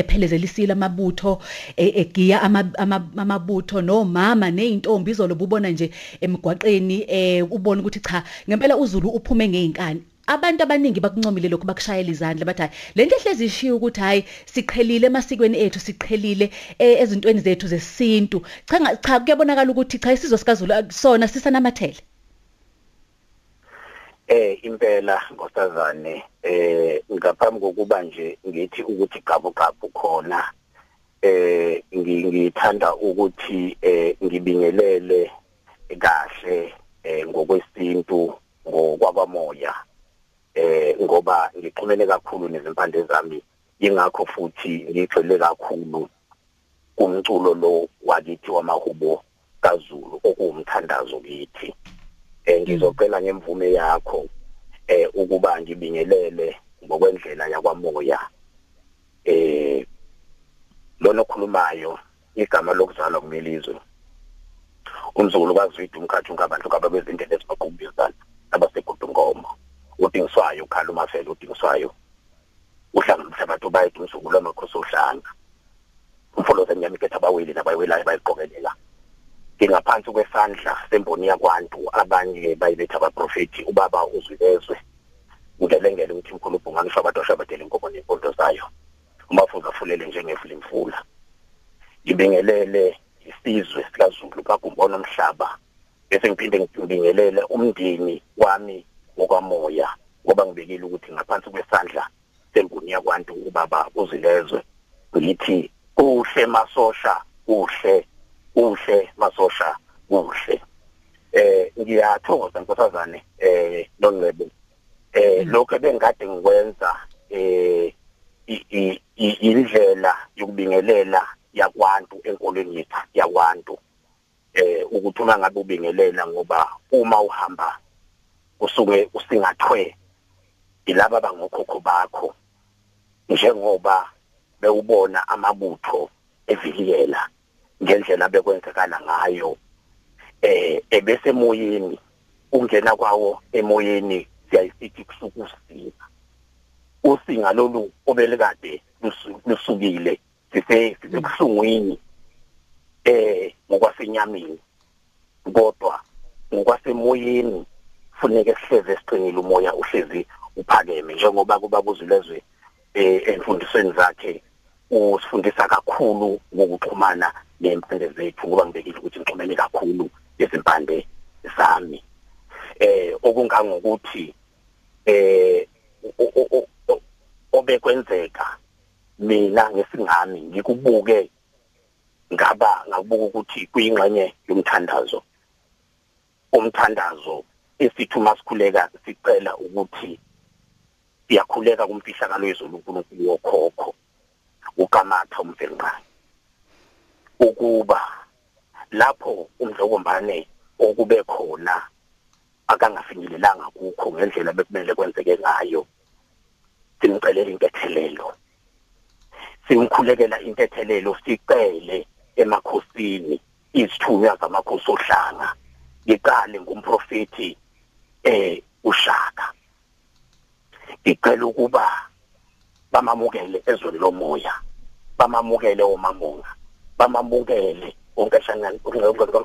ephelezelisile amabutho e- egiya ama- amabutho nomama nezintombi izolo bubona nje emgwaqeni eh ubona ukuthi cha ngempela uZulu uphume ngeinkani abantu abaningi bakuncomile lokho bakushayela izandla bathi hayi lento ehlezi ishiya ukuthi hayi siqhelile emasikweni ethu siqhelile eh, ezintweni zethu zesintu. Cha cha kuyabonakala ukuthi cha isizwe sikaZulu akusona sisanamathele. Eh impela ngosazane eh ngaphambi kokuba nje ngithi ukuthi gabu gabu khona eh ngi- ngithanda ukuthi eh ngibingelele kahle eh ngokwesintu ngokwabamoya eh ngoba ngixhumene kakhulu nezimpande zami. Ingakho futhi ngigxile kakhulu kumculo lo wakithi wamahubo kaZulu okuwumthandazo kithi. Ngizocela ngemvume yakho eh ukuba ngibingelele ngokwendlela yakwamoya. Eh lona okhulumayo igama lokuzalwa kumilizwe umzukulu kaZwidi umkhathi ungabantu kababezindlela ezibaqhubizana abasegodungomo udingiswayo ukhala umafela udingiswayo. Uhlanga umhlabathi ubayide umzukulu amakhosi ohlanga. Umfolo zenyama iketha abaweli nabayiwelayo bayiqokelela. Ngingaphansi kwesandla semboni yakwantu abanye bayibetha abaprofeti ubaba uzwilezwe ngelengele ukuthi imkhulupho nganisho abadosha abadela inkomo nempondo zayo. Umafuza afulele njengefulimfula ngibingelele isizwe sikaZulu kagumbona omhlaba bese ngiphinde ngibingelele umndeni wami ngokwamoya ngoba ngibekile ukuthi ngaphansi kwesandla semboni yakwantu ubaba uzilezwe ngithi kuhle masosha kuhle. Kuhle masosha kuhle eh ngiyathokoza nkosazane eh nongcebo eh lokho ebengade ngikwenza eh indlela yokubingelela yakwantu enkolweni yethu yakwantu. Eh ukuthi uma ngabe ubingelela ngoba uma uhamba usuke usingathwe ilaba bangokhokho bakho njengoba bewubona amabutho evikiyela. Ngendlela bekwenzekala ngayo. Eh ebese emoyeni ungena kwawo emoyeni siyayisithi kusuka usinga. Lolu obelikade lusu- lusukile sise sikuhlungwini eh ngokwasenyameni. Kodwa ngokwasemoyeni funeke sihleze siqinile umoya uhlezi uphakeme. Njengoba kuba kuzulezwe eh emfundisweni zakhe usifundisa kakhulu ngokuxhumana nempande zethu ngoba ngibekile ukuthi ngixhumene kakhulu izimpande zami. Eh okungangokuthi eh obekwenzeka mina ngesingami ngikubuke ngaba ngakubuka ukuthi kuyingxenye yomthandazo. Umthandazo esithi uma sikhuleka sicela ukuthi siyakhuleka kumfihlakalo yezulu uNkulunkulu wokhokho ukamatha umfelqane ukuba lapho umdlokombane okube khona akangafinyelelanga kukho ngendlela bekumele kwenzeke ngayo simcelela inkethelelo simkhulekela inkethelelo sicele emakhosini izithunywa zamakhosi ohlanga ngiqale ngumprofeti eh ushaka. Ngicela ukuba bamamukele ezweni lomoya bamamukele omamonga. Bamamukele onkashana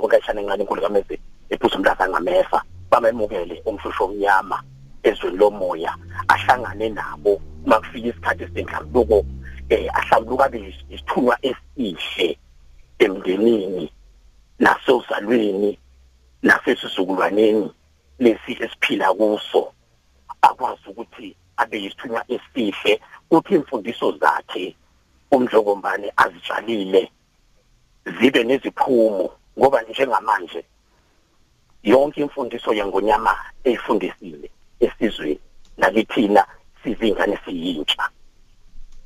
onkashana encane inkulu kameze ephuza umlasa ngamefa bamemukele umshusho omnyama ezweni lomoya ahlangane nabo uma kufika isikhathi sendlamuko eh ahlambuluka abe isithunywa esihle emndenini nasozalweni nasesizukulwaneni lesi esiphila kuso. Akwazi ukuthi abe yisithunywa esihle uthi imfundiso zakhe umdlokombane azitshalile. Zibe neziphumo ngoba njengamanje yonke imfundiso yengonyama eyifundisile esizweni nakithina sizingane siyintsha.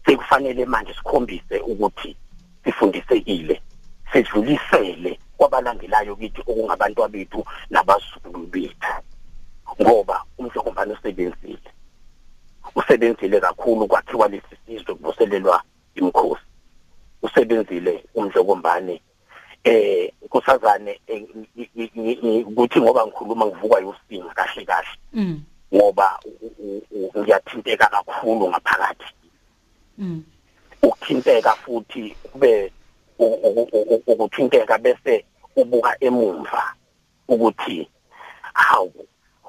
Sekufanele manje sikhombise ukuthi sifundisekile sidlulisele kwabalandelayo kithi okungabantu bethu nabazukulu bethu. Ngoba umhlokombani usebenzile. Usebenzile kakhulu kwathiwa lesi sizwe kuvuselelwa imkhosi usebenzile umhlokombane eh kusazane ukuthi ngoba ngikhuluma ngivukwa yosinga kahle kahle Mm. ngoba ngiyathinteka kakhulu ngaphakathi Mm. ukuthinteka futhi kube ukuthinteka bese ubuka emumva ukuthi hawu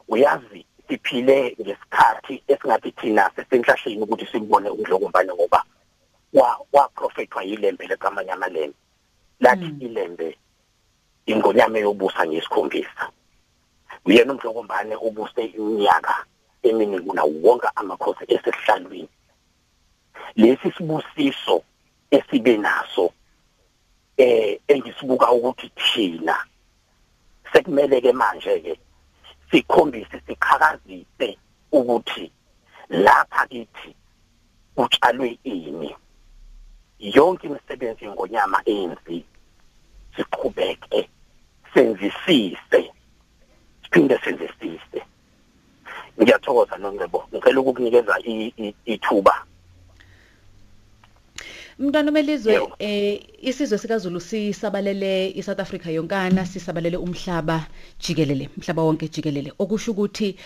uyazi siphile ngesikhathi esingathi thina sesenhlahleni ukuthi sibone undlokombane ngoba wa wa prophetwa yilembe lekamanye amalembe lathi ilembe ingonyame yobusa ngesikhombisa. Uyena umhlokombane ubuse iminyaka eminingi kunawo wonke amakhosi esehlalweni lesi sibusiso esibe naso eh engisibuka ukuthi thina sekumele ke manje ke sikhombise siqhakazise ukuthi lapha kithi utshalwe ini. Yonke imisebenzi ngonyama enzi siqhubeke senzisise siphinde senzisise. Ngiyathokoza nongcebo ngicela ukukunikeza ithuba. Mntwana melizwe eh isizwe sikaZulu sisabalele iSouth Africa yonkana sisabalele umhlaba jikelele umhlaba wonke jikelele. Okusho ukuthi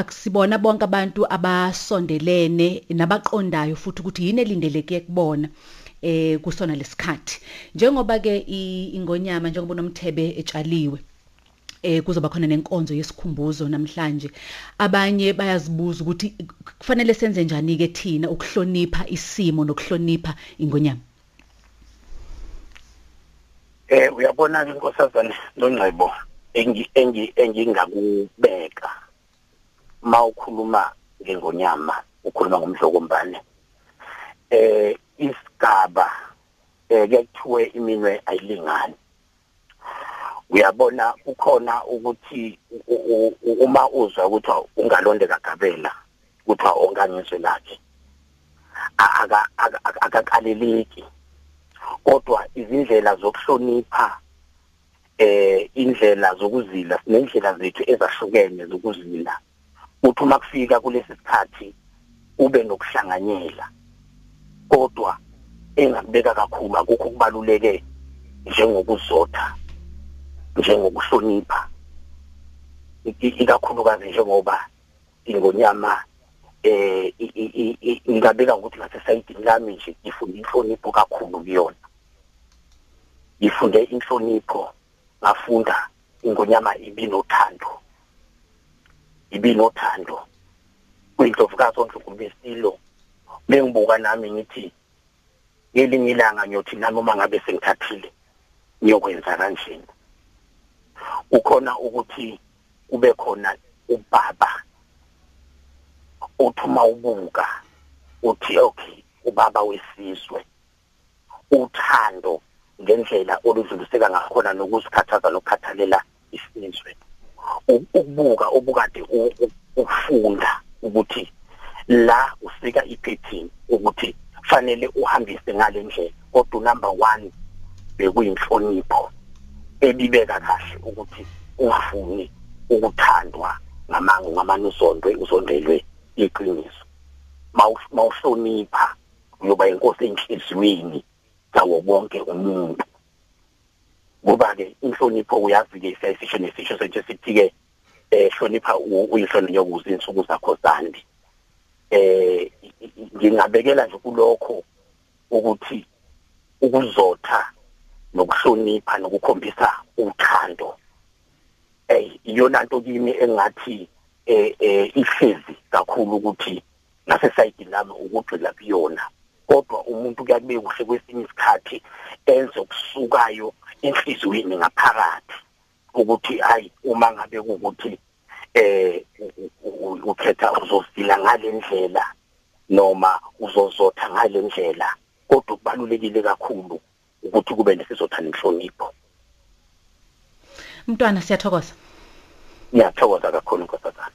akusibona bonke abantu abasondelene nabaqondayo futhi ukuthi yini elindeleke kubona eh kusona lesikhathi. Njengoba ke ingonyama njengoba nomthebe etshaliwe eh kuzoba khona nenkonzo yesikhumbuzo namhlanje. Abanye bayazibuza ukuthi kufanele senze njani ke thina ukuhlonipha isimo nokuhlonipha ingonyama? Eh uyabona inkosazana nongcebo engi engi engingakubeka mawukhuluma ngengonyama ukhuluma ngomhlokombane eh isigaba eh kuyathiwe iminwe ayilingani. Uyabona ukhona ukuthi uma uzwa ukuthi ungalonde kagabela kuthiwa ongangizwe lakhe aka akakaleleki. Kodwa izindlela zokuhlonipha eh indlela zokuzila sinendlela zethu ezahlukene zokuzila uthi uma kufika kulesi sikhathi ube nokuhlanganyela. Kodwa engakubeka kakhulu akukho kubaluleke njengokuzotha. Njengokuhlonipha ikakhulukazi njengoba ingonyama eh ngingabeka ukuthi ngasesayidini lami nje ngifunde inhlonipho kakhulu kuyona. Ngifunde inhlonipho ngafunda ingonyama ibinothando ibinothando kuyindlovukazi ondlukumbisilo bengibuka nami ngithi ngelinye ilanga ngiyothi nami uma ngabe sengithathile ngiyokwenza kanjeni ukhona ukuthi kube khona ubaba uthuma ubuka uthi okay ubaba wesizwe uthando ngendlela oludluliseka ngakhona nokusikhathaza nokukhathalela isizwe. Ukubuka obukade ufunda ukuthi la usika iphethini ukuthi fanele uhambise ngale ndlela kodwa number 1 bekuyinhlonipho. Ebibeka kahle ukuthi ungafuni ukuthandwa ngamangu ngamanusondwe usondelwe iqiniso. Mawuhlonipha uyoba inkosi enhliziyweni zawo bonke umuntu. Ngoba ke inhlonipho uyazi ke siyisho nesisho sethu sithi ke eh hlonipha uyihlonipha yokuza insuku zakho zandi eh ngingabekela nje kulokho ukuthi ukuzotha nokuhlonipha nokukhombisa uthando. Eh iyona nto kimi engathi eh eh ihlezi kakhulu ukuthi nasesayidi lami ukugxila kuyona. Kodwa umuntu kuyakube kuhle kwesinye isikhathi enze okusukayo enhliziyweni ngaphakathi ukuthi hayi uma ngabe ukuthi eh ukhetha uzosila ngalendlela noma uzozotha ngalendlela kodwa kubalulekile kakhulu ukuthi kube nesizotha nenhlonipho mntwana siyathokoza. Ngiyathokoza kakhulu nkosazana.